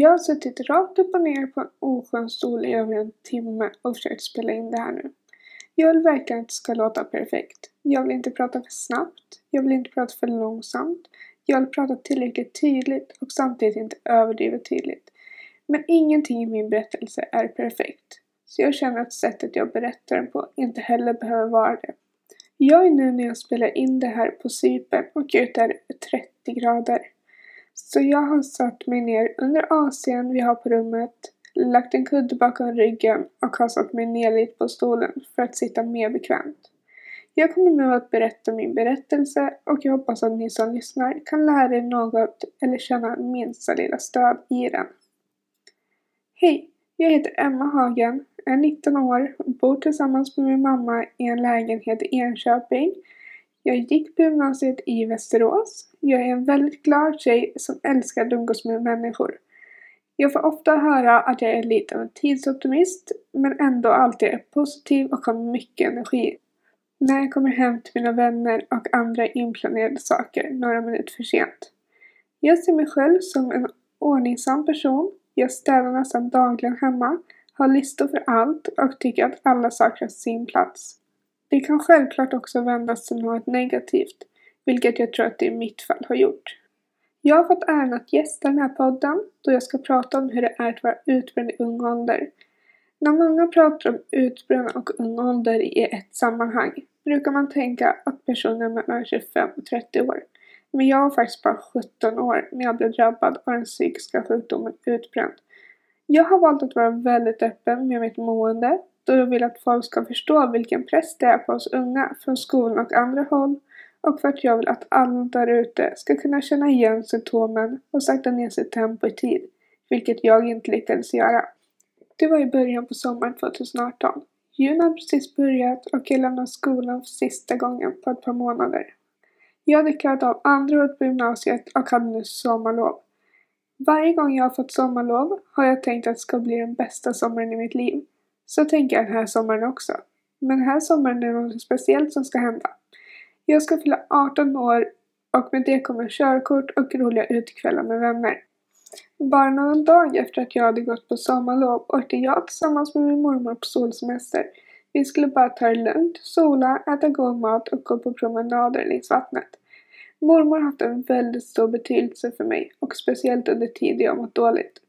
Jag har suttit rakt upp och ner på en oskön stol i över en timme och försökt spela in det här nu. Jag vill verkligen att det ska låta perfekt. Jag vill inte prata för snabbt. Jag vill inte prata för långsamt. Jag vill prata tillräckligt tydligt och samtidigt inte överdrivet tydligt. Men ingenting i min berättelse är perfekt. Så jag känner att sättet jag berättar den på inte heller behöver vara det. Jag är nu när jag spelar in det här på Cypern och ute är 30 grader. Så jag har satt mig ner under AC'n vi har på rummet, lagt en kudde bakom ryggen och har satt mig ner lite på stolen för att sitta mer bekvämt. Jag kommer nu att berätta min berättelse och jag hoppas att ni som lyssnar kan lära er något eller känna minsta lilla stöd i den. Hej! Jag heter Emma Hagen, är 19 år, och bor tillsammans med min mamma i en lägenhet i Enköping jag gick på gymnasiet i Västerås. Jag är en väldigt glad tjej som älskar att umgås med människor. Jag får ofta höra att jag är lite av en tidsoptimist, men ändå alltid är positiv och har mycket energi. När jag kommer hem till mina vänner och andra inplanerade saker några minuter för sent. Jag ser mig själv som en ordningsam person. Jag städar nästan dagligen hemma, har listor för allt och tycker att alla saker har sin plats. Det kan självklart också vändas till något negativt, vilket jag tror att det i mitt fall har gjort. Jag har fått äran att gästa den här podden då jag ska prata om hur det är att vara utbränd i ung ålder. När många pratar om utbränd och ung ålder i ett sammanhang brukar man tänka att personen är mellan 25 och 30 år. Men jag var faktiskt bara 17 år när jag blev drabbad av den psykiska sjukdomen utbränd. Jag har valt att vara väldigt öppen med mitt mående då jag vill att folk ska förstå vilken press det är på oss unga från skolan och andra håll och för att jag vill att alla där ute ska kunna känna igen symptomen och sakta ner sitt tempo i tid, vilket jag inte lyckades göra. Det var i början på sommaren 2018. Juni hade precis börjat och jag lämnade skolan för sista gången på ett par månader. Jag hade klarat av andra året på gymnasiet och hade nu sommarlov. Varje gång jag har fått sommarlov har jag tänkt att det ska bli den bästa sommaren i mitt liv. Så tänker jag den här sommaren också. Men den här sommaren är det något speciellt som ska hända. Jag ska fylla 18 år och med det kommer körkort och roliga utekvällar med vänner. Bara någon dag efter att jag hade gått på sommarlov åkte jag tillsammans med min mormor på solsemester. Vi skulle bara ta det lugnt, sola, äta god mat och gå på promenader längs vattnet. Mormor har haft en väldigt stor betydelse för mig och speciellt under tider jag mått dåligt.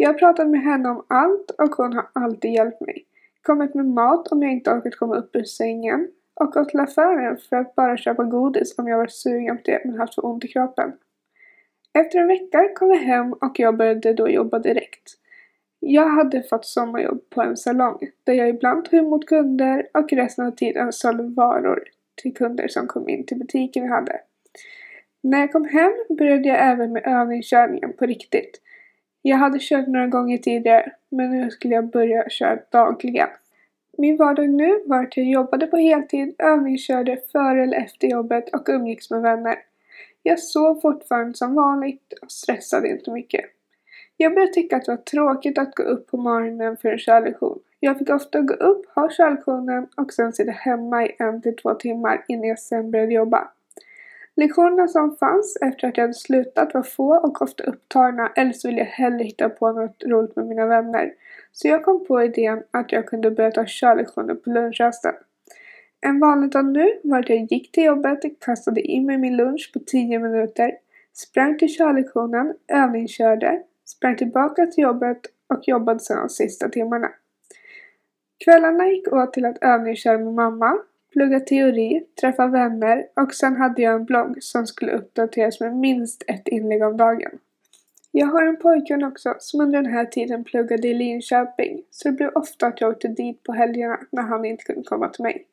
Jag har pratat med henne om allt och hon har alltid hjälpt mig. Kommit med mat om jag inte orkat komma upp ur sängen och gått till affären för att bara köpa godis om jag varit sugen på det men haft för ont i kroppen. Efter en vecka kom jag hem och jag började då jobba direkt. Jag hade fått sommarjobb på en salong där jag ibland tog emot kunder och resten av tiden sålde varor till kunder som kom in till butiken vi hade. När jag kom hem började jag även med övningskörningen på riktigt. Jag hade kört några gånger tidigare, men nu skulle jag börja köra dagligen. Min vardag nu var att jag jobbade på heltid, övningskörde före eller efter jobbet och umgicks med vänner. Jag sov fortfarande som vanligt och stressade inte mycket. Jag började tycka att det var tråkigt att gå upp på morgonen för en körlektion. Jag fick ofta gå upp, ha körlektionen och sen sitta hemma i en till två timmar innan jag sen började jobba. Lektionerna som fanns efter att jag hade slutat var få och ofta upptagna eller så ville jag hellre hitta på något roligt med mina vänner. Så jag kom på idén att jag kunde börja ta körlektioner på lunchrasten. En vanlig dag nu var att jag gick till jobbet, kastade in mig min lunch på 10 minuter, sprang till körlektionen, övningskörde, sprang tillbaka till jobbet och jobbade sedan de sista timmarna. Kvällarna gick åt till att övningsköra med mamma, plugga teori, träffa vänner och sen hade jag en blogg som skulle uppdateras med minst ett inlägg om dagen. Jag har en pojkvän också som under den här tiden pluggade i Linköping så det blev ofta att jag åkte dit på helgerna när han inte kunde komma till mig.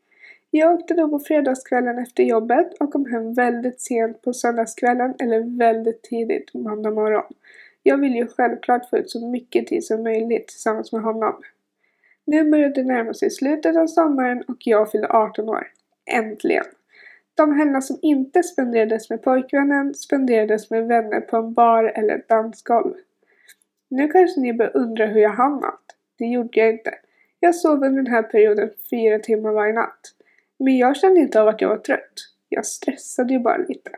Jag åkte då på fredagskvällen efter jobbet och kom hem väldigt sent på söndagskvällen eller väldigt tidigt måndag morgon. Jag vill ju självklart få ut så mycket tid som möjligt tillsammans med honom. Nu började det närma sig slutet av sommaren och jag fyllde 18 år. Äntligen! De helger som inte spenderades med pojkvännen spenderades med vänner på en bar eller ett dansgolv. Nu kanske ni börjar undra hur jag hamnat. Det gjorde jag inte. Jag sov under den här perioden fyra timmar varje natt. Men jag kände inte av att jag var trött. Jag stressade ju bara lite.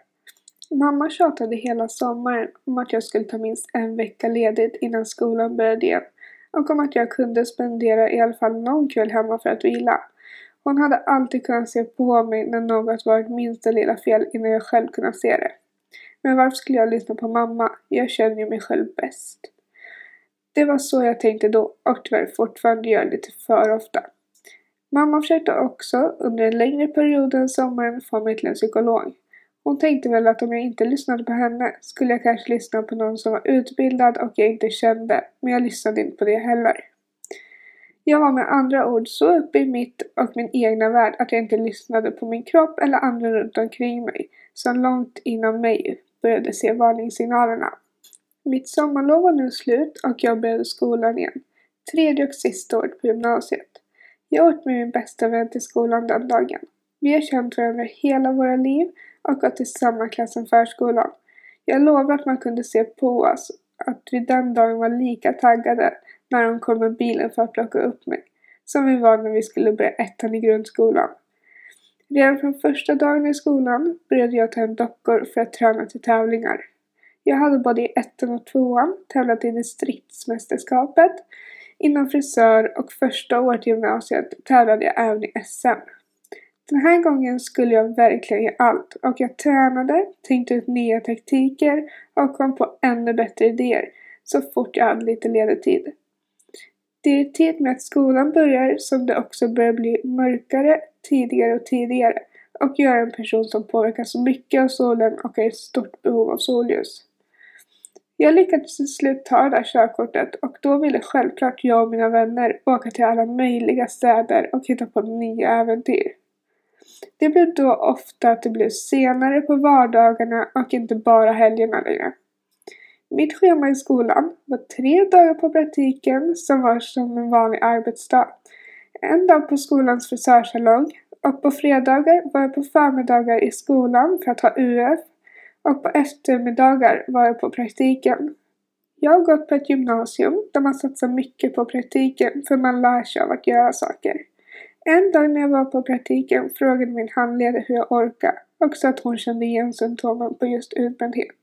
Mamma tjatade hela sommaren om att jag skulle ta minst en vecka ledigt innan skolan började igen och om att jag kunde spendera i alla fall någon kväll hemma för att vila. Hon hade alltid kunnat se på mig när något varit minsta lilla fel innan jag själv kunnat se det. Men varför skulle jag lyssna på mamma? Jag känner ju mig själv bäst. Det var så jag tänkte då och tyvärr fortfarande gör lite för ofta. Mamma försökte också under en längre period än sommaren få mig till en psykolog. Hon tänkte väl att om jag inte lyssnade på henne skulle jag kanske lyssna på någon som var utbildad och jag inte kände, men jag lyssnade inte på det heller. Jag var med andra ord så uppe i mitt och min egna värld att jag inte lyssnade på min kropp eller andra runt omkring mig, som långt inom mig började se varningssignalerna. Mitt sommarlov var nu slut och jag började skolan igen. Tredje och sista året på gymnasiet. Jag åt med min bästa vän till skolan den dagen. Vi har känt varandra hela våra liv och gå till samma klass som förskolan. Jag lovar att man kunde se på oss att vi den dagen var lika taggade när de kom med bilen för att plocka upp mig, som vi var när vi skulle börja ettan i grundskolan. Redan från första dagen i skolan började jag ta hem dockor för att träna till tävlingar. Jag hade både i ettan och tvåan tävlat i distriktsmästerskapet inom frisör och första året i gymnasiet tävlade jag även i SM. Den här gången skulle jag verkligen ge allt och jag tränade, tänkte ut nya taktiker och kom på ännu bättre idéer så fort jag hade lite ledig tid. Det är tid med att skolan börjar som det också börjar bli mörkare tidigare och tidigare och jag är en person som påverkas mycket av solen och har ett stort behov av solljus. Jag lyckades till slut ta det där körkortet och då ville självklart jag och mina vänner åka till alla möjliga städer och hitta på nya äventyr. Det blev då ofta att det blev senare på vardagarna och inte bara helgerna längre. Mitt schema i skolan var tre dagar på praktiken som var som en vanlig arbetsdag. En dag på skolans frisörsalong och på fredagar var jag på förmiddagar i skolan för att ha UF och på eftermiddagar var jag på praktiken. Jag har gått på ett gymnasium där man satsar mycket på praktiken för man lär sig av att göra saker. En dag när jag var på praktiken frågade min handledare hur jag orkade och sa att hon kände igen symptomen på just utbrändhet.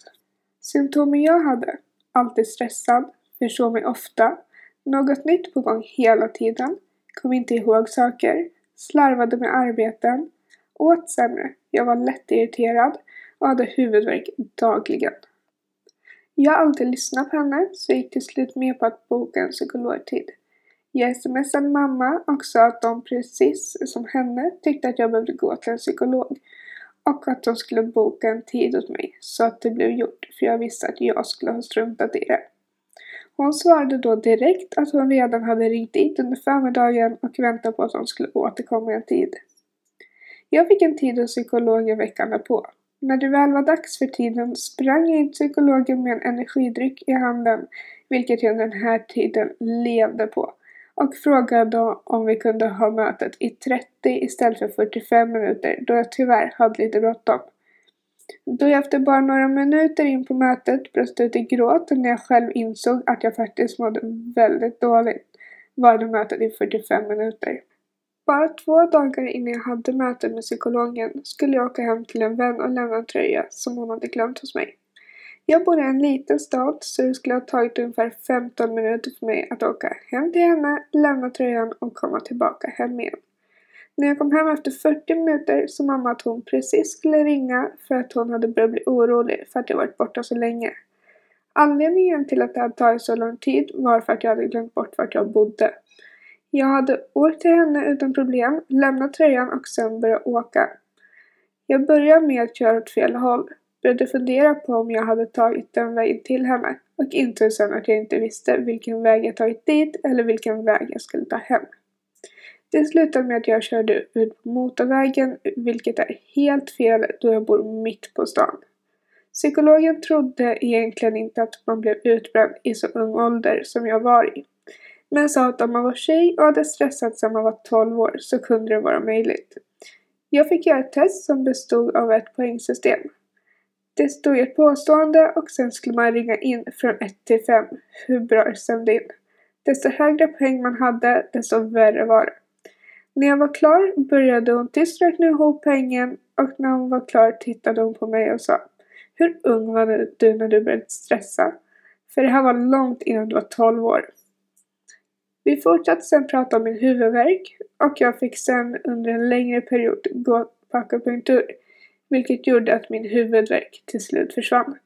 Symptomen jag hade, alltid stressad, försov mig ofta, något nytt på gång hela tiden, kom inte ihåg saker, slarvade med arbeten, åt sämre, jag var lättirriterad och hade huvudvärk dagligen. Jag har alltid lyssnat på henne så jag gick till slut med på att boka en psykologtid. Jag smsade mamma och sa att de precis som henne tyckte att jag behövde gå till en psykolog och att de skulle boka en tid åt mig så att det blev gjort för jag visste att jag skulle ha struntat i det. Hon svarade då direkt att hon redan hade ringt dit under förmiddagen och väntat på att de skulle återkomma en tid. Jag fick en tid hos psykologen veckan därpå. När det väl var dags för tiden sprang jag in till psykologen med en energidryck i handen, vilket jag under den här tiden levde på och frågade om vi kunde ha mötet i 30 istället för 45 minuter då jag tyvärr hade lite bråttom. Då jag efter bara några minuter in på mötet bröt ut i gråt när jag själv insåg att jag faktiskt mådde väldigt dåligt varade mötet i 45 minuter. Bara två dagar innan jag hade mötet med psykologen skulle jag åka hem till en vän och lämna en tröja som hon hade glömt hos mig. Jag bor i en liten stad så det skulle ha tagit ungefär 15 minuter för mig att åka hem till henne, lämna tröjan och komma tillbaka hem igen. När jag kom hem efter 40 minuter sa mamma att hon precis skulle ringa för att hon hade börjat bli orolig för att jag varit borta så länge. Anledningen till att det hade tagit så lång tid var för att jag hade glömt bort vart jag bodde. Jag hade åkt till henne utan problem, lämnat tröjan och sen börjat åka. Jag började med att köra åt fel håll. Började fundera på om jag hade tagit den vägen till henne och insåg sen att jag inte visste vilken väg jag tagit dit eller vilken väg jag skulle ta hem. Det slutade med att jag körde ut på motorvägen, vilket är helt fel då jag bor mitt på stan. Psykologen trodde egentligen inte att man blev utbränd i så ung ålder som jag var i. Men sa att om man var tjej och hade stressat sedan man var 12 år så kunde det vara möjligt. Jag fick göra ett test som bestod av ett poängsystem. Det stod ett påstående och sen skulle man ringa in från 1 till 5 hur bra det stämde in. Desto högre poäng man hade, desto värre var det. När jag var klar började hon tyst räkna ihop poängen och när hon var klar tittade hon på mig och sa Hur ung var du när du började stressa? För det här var långt innan du var 12 år. Vi fortsatte sen prata om min huvudvärk och jag fick sen under en längre period gå på akupunktur vilket gjorde att min huvudvärk till slut försvann.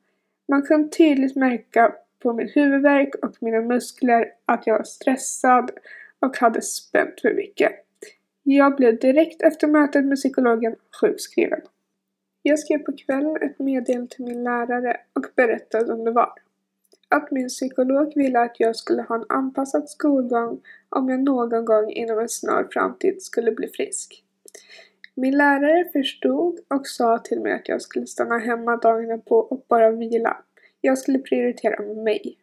Man kunde tydligt märka på min huvudvärk och mina muskler att jag var stressad och hade spänt för mycket. Jag blev direkt efter mötet med psykologen sjukskriven. Jag skrev på kvällen ett meddelande till min lärare och berättade om det var. Att min psykolog ville att jag skulle ha en anpassad skolgång om jag någon gång inom en snar framtid skulle bli frisk. Min lärare förstod och sa till mig att jag skulle stanna hemma dagarna på och bara vila. Jag skulle prioritera mig.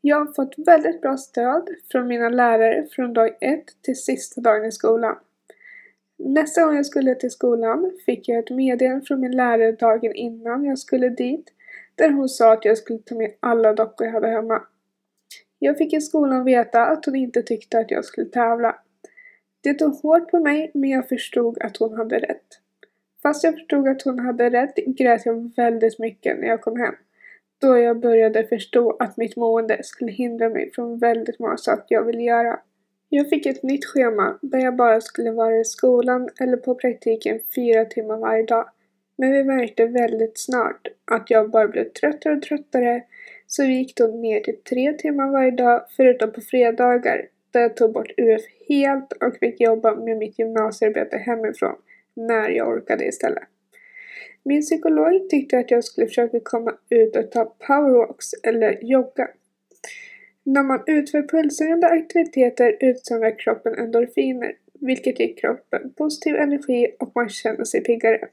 Jag har fått väldigt bra stöd från mina lärare från dag ett till sista dagen i skolan. Nästa gång jag skulle till skolan fick jag ett meddelande från min lärare dagen innan jag skulle dit där hon sa att jag skulle ta med alla dockor jag hade hemma. Jag fick i skolan veta att hon inte tyckte att jag skulle tävla. Det tog hårt på mig men jag förstod att hon hade rätt. Fast jag förstod att hon hade rätt grät jag väldigt mycket när jag kom hem. Då jag började förstå att mitt mående skulle hindra mig från väldigt många saker jag ville göra. Jag fick ett nytt schema där jag bara skulle vara i skolan eller på praktiken fyra timmar varje dag. Men vi märkte väldigt snart att jag bara blev tröttare och tröttare så vi gick då ner till tre timmar varje dag förutom på fredagar där jag tog bort UF helt och fick jobba med mitt gymnasiearbete hemifrån när jag orkade istället. Min psykolog tyckte att jag skulle försöka komma ut och ta powerwalks eller jogga. När man utför pulserande aktiviteter utsöndrar kroppen endorfiner, vilket ger kroppen positiv energi och man känner sig piggare.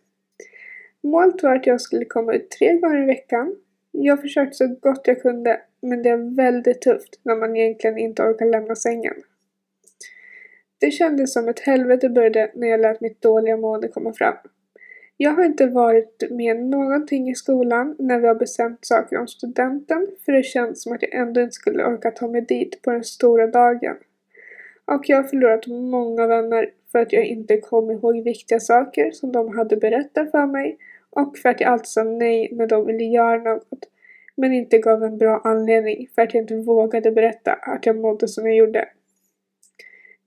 Målet var att jag skulle komma ut tre gånger i veckan. Jag försökte så gott jag kunde, men det är väldigt tufft när man egentligen inte orkar lämna sängen. Det kändes som ett helvete började när jag lät mitt dåliga mående komma fram. Jag har inte varit med någonting i skolan när vi har bestämt saker om studenten för det känns som att jag ändå inte skulle orka ta mig dit på den stora dagen. Och jag har förlorat många vänner för att jag inte kom ihåg viktiga saker som de hade berättat för mig och för att jag alltid sa nej när de ville göra något men inte gav en bra anledning för att jag inte vågade berätta att jag mådde som jag gjorde.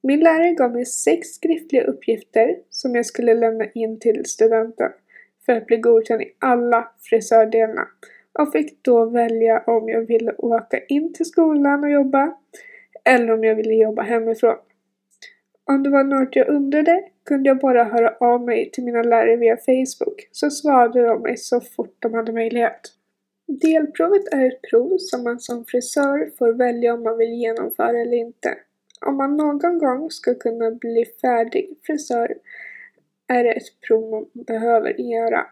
Min lärare gav mig sex skriftliga uppgifter som jag skulle lämna in till studenten för att bli godkänd i alla frisördelarna och fick då välja om jag ville åka in till skolan och jobba eller om jag ville jobba hemifrån. Om det var något jag undrade kunde jag bara höra av mig till mina lärare via Facebook så svarade de mig så fort de hade möjlighet. Delprovet är ett prov som man som frisör får välja om man vill genomföra eller inte. Om man någon gång ska kunna bli färdig frisör är det ett prov man behöver göra.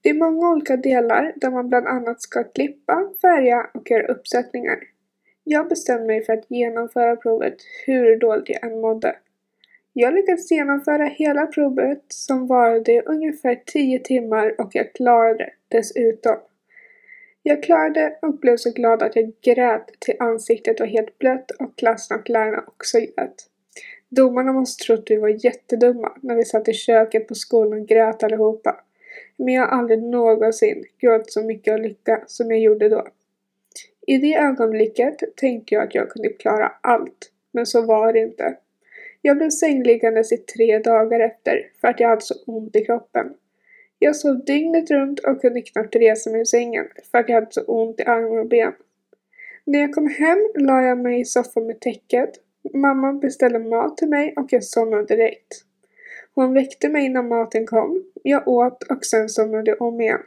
Det är många olika delar där man bland annat ska klippa, färga och göra uppsättningar. Jag bestämde mig för att genomföra provet hur dåligt jag än mådde. Jag lyckades genomföra hela provet som varade ungefär 10 timmar och jag klarade det dessutom. Jag klarade och blev så glad att jag grät till ansiktet var helt blött och klassen och lärarna också grät. Domarna måste trott att vi var jättedumma när vi satt i köket på skolan och grät allihopa. Men jag har aldrig någonsin gråtit så mycket av lycka som jag gjorde då. I det ögonblicket tänkte jag att jag kunde klara allt, men så var det inte. Jag blev sängliggandes i tre dagar efter för att jag hade så ont i kroppen. Jag sov dygnet runt och kunde knappt resa mig ur sängen för att jag hade så ont i armar och ben. När jag kom hem la jag mig i soffan med täcket. Mamma beställde mat till mig och jag somnade direkt. Hon väckte mig innan maten kom. Jag åt och sen somnade jag om igen.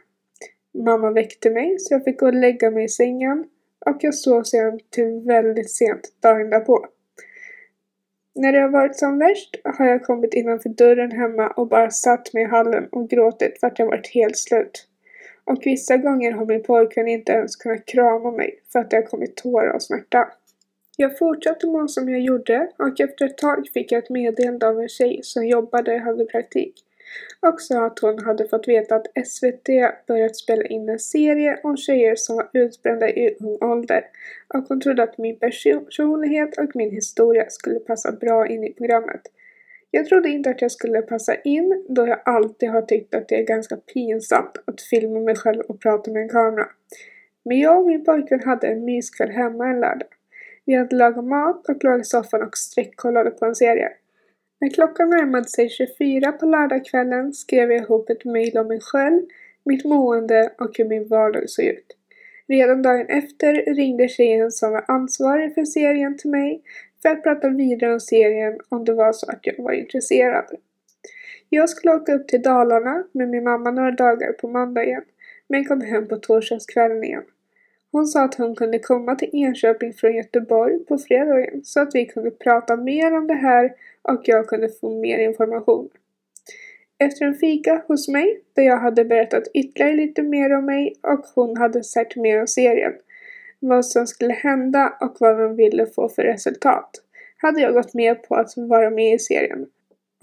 Mamma väckte mig så jag fick gå och lägga mig i sängen och jag sov sedan till väldigt sent dagen därpå. När det har varit som värst har jag kommit innanför dörren hemma och bara satt mig i hallen och gråtit för att jag varit helt slut. Och vissa gånger har min pojkvän inte ens kunnat krama mig för att det har kommit tårar av smärta. Jag fortsatte må som jag gjorde och efter ett tag fick jag ett meddelande av en tjej som jobbade och hade praktik och sa att hon hade fått veta att SVT börjat spela in en serie om tjejer som var utbrända i ung ålder och hon trodde att min personlighet och min historia skulle passa bra in i programmet. Jag trodde inte att jag skulle passa in då jag alltid har tyckt att det är ganska pinsamt att filma mig själv och prata med en kamera. Men jag och min pojkvän hade en myskväll hemma en lördag. Vi hade lagat mat och låg i soffan och sträckkollade på en serie. När klockan närmade sig 24 på lördagskvällen skrev jag ihop ett mejl om mig själv, mitt mående och hur min vardag såg ut. Redan dagen efter ringde tjejen som var ansvarig för serien till mig för att prata vidare om serien om det var så att jag var intresserad. Jag skulle åka upp till Dalarna med min mamma några dagar på måndagen, men kom hem på torsdagskvällen igen. Hon sa att hon kunde komma till Enköping från Göteborg på fredagen så att vi kunde prata mer om det här och jag kunde få mer information. Efter en fika hos mig, där jag hade berättat ytterligare lite mer om mig och hon hade sett mer om serien, vad som skulle hända och vad man ville få för resultat, hade jag gått med på att vara med i serien.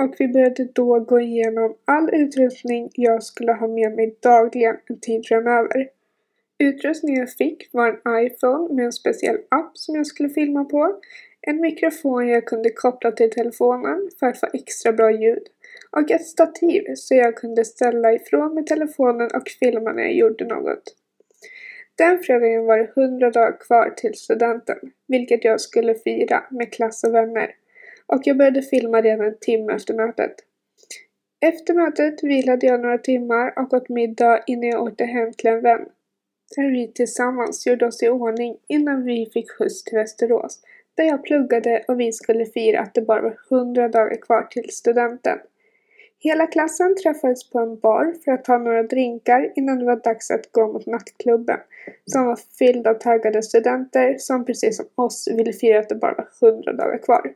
Och vi började då gå igenom all utrustning jag skulle ha med mig dagligen en tid framöver. Utrustningen jag fick var en iPhone med en speciell app som jag skulle filma på, en mikrofon jag kunde koppla till telefonen för att få extra bra ljud och ett stativ så jag kunde ställa ifrån mig telefonen och filma när jag gjorde något. Den fredagen var det 100 dagar kvar till studenten, vilket jag skulle fira med klass och vänner. Och jag började filma redan en timme efter mötet. Efter mötet vilade jag några timmar och åt middag innan jag åkte hem till en vän. Där vi tillsammans gjorde oss i ordning innan vi fick skjuts till Västerås, där jag pluggade och vi skulle fira att det bara var 100 dagar kvar till studenten. Hela klassen träffades på en bar för att ta några drinkar innan det var dags att gå mot nattklubben, som var fylld av taggade studenter som precis som oss ville fira att det bara var 100 dagar kvar.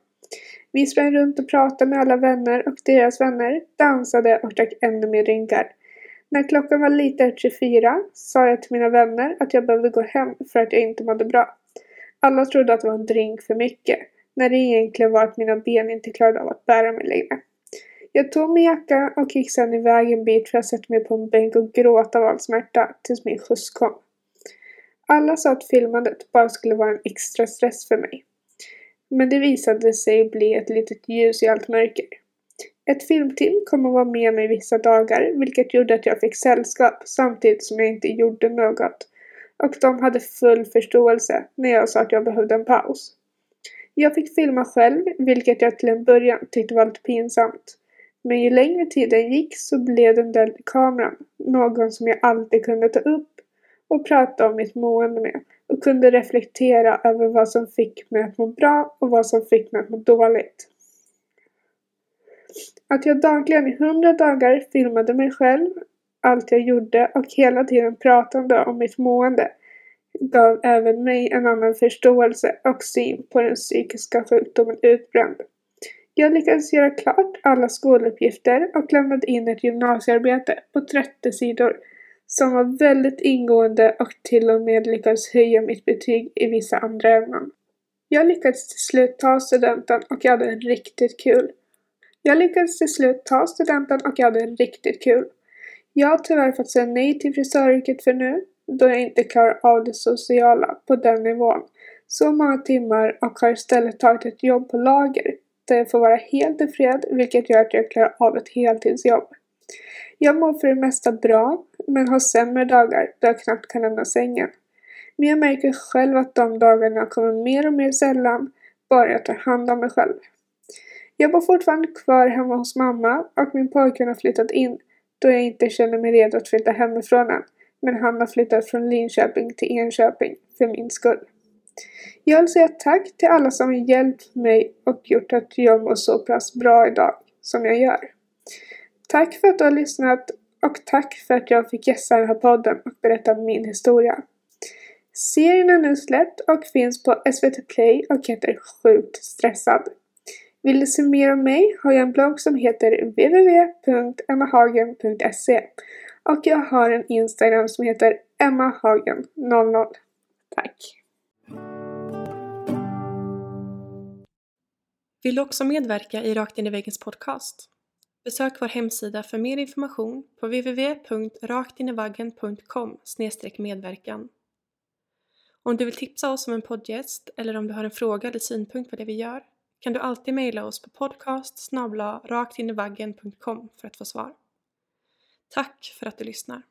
Vi sprang runt och pratade med alla vänner och deras vänner, dansade och drack ännu mer drinkar. När klockan var lite efter 24 sa jag till mina vänner att jag behövde gå hem för att jag inte mådde bra. Alla trodde att det var en drink för mycket, när det egentligen var att mina ben inte klarade av att bära mig längre. Jag tog min jacka och gick sedan iväg en bit för att sätta mig på en bänk och gråta av all smärta tills min skjuts kom. Alla sa att filmandet bara skulle vara en extra stress för mig. Men det visade sig bli ett litet ljus i allt mörker. Ett filmteam kom att vara med mig vissa dagar, vilket gjorde att jag fick sällskap samtidigt som jag inte gjorde något. Och de hade full förståelse när jag sa att jag behövde en paus. Jag fick filma själv, vilket jag till en början tyckte var lite pinsamt. Men ju längre tiden gick så blev den där kameran någon som jag alltid kunde ta upp och prata om mitt mående med och kunde reflektera över vad som fick mig att må bra och vad som fick mig att må dåligt. Att jag dagligen i hundra dagar filmade mig själv, allt jag gjorde och hela tiden pratade om mitt mående gav även mig en annan förståelse och syn på den psykiska sjukdomen utbränd. Jag lyckades göra klart alla skoluppgifter och lämnade in ett gymnasiearbete på 30 sidor som var väldigt ingående och till och med lyckades höja mitt betyg i vissa andra ämnen. Jag lyckades till slut ta studenten och jag hade riktigt kul. Jag lyckades till slut ta studenten och jag hade riktigt kul. Jag har tyvärr fått säga nej till frisöryrket för nu, då jag inte klarar av det sociala på den nivån. Så många timmar och har istället tagit ett jobb på lager där jag får vara helt i fred vilket gör att jag klarar av ett heltidsjobb. Jag mår för det mesta bra, men har sämre dagar då jag knappt kan lämna sängen. Men jag märker själv att de dagarna kommer mer och mer sällan, bara jag tar hand om mig själv. Jag bor fortfarande kvar hemma hos mamma och min pojkvän har flyttat in då jag inte känner mig redo att flytta hemifrån än. Men han har flyttat från Linköping till Enköping för min skull. Jag vill säga tack till alla som har hjälpt mig och gjort att jag mår så pass bra idag som jag gör. Tack för att du har lyssnat och tack för att jag fick gästa den här podden och berätta min historia. Serien är nu släppt och finns på SVT Play och heter Sjukt stressad. Vill du se mer om mig har jag en blogg som heter www.emmahagen.se Och jag har en Instagram som heter emmahagen00. Tack! Vill du också medverka i Rakt in i väggens podcast? Besök vår hemsida för mer information på www.raktinivaggen.com medverkan. Om du vill tipsa oss om en poddgäst eller om du har en fråga eller synpunkt på det vi gör kan du alltid mejla oss på podcast raktinivaggen.com för att få svar. Tack för att du lyssnar!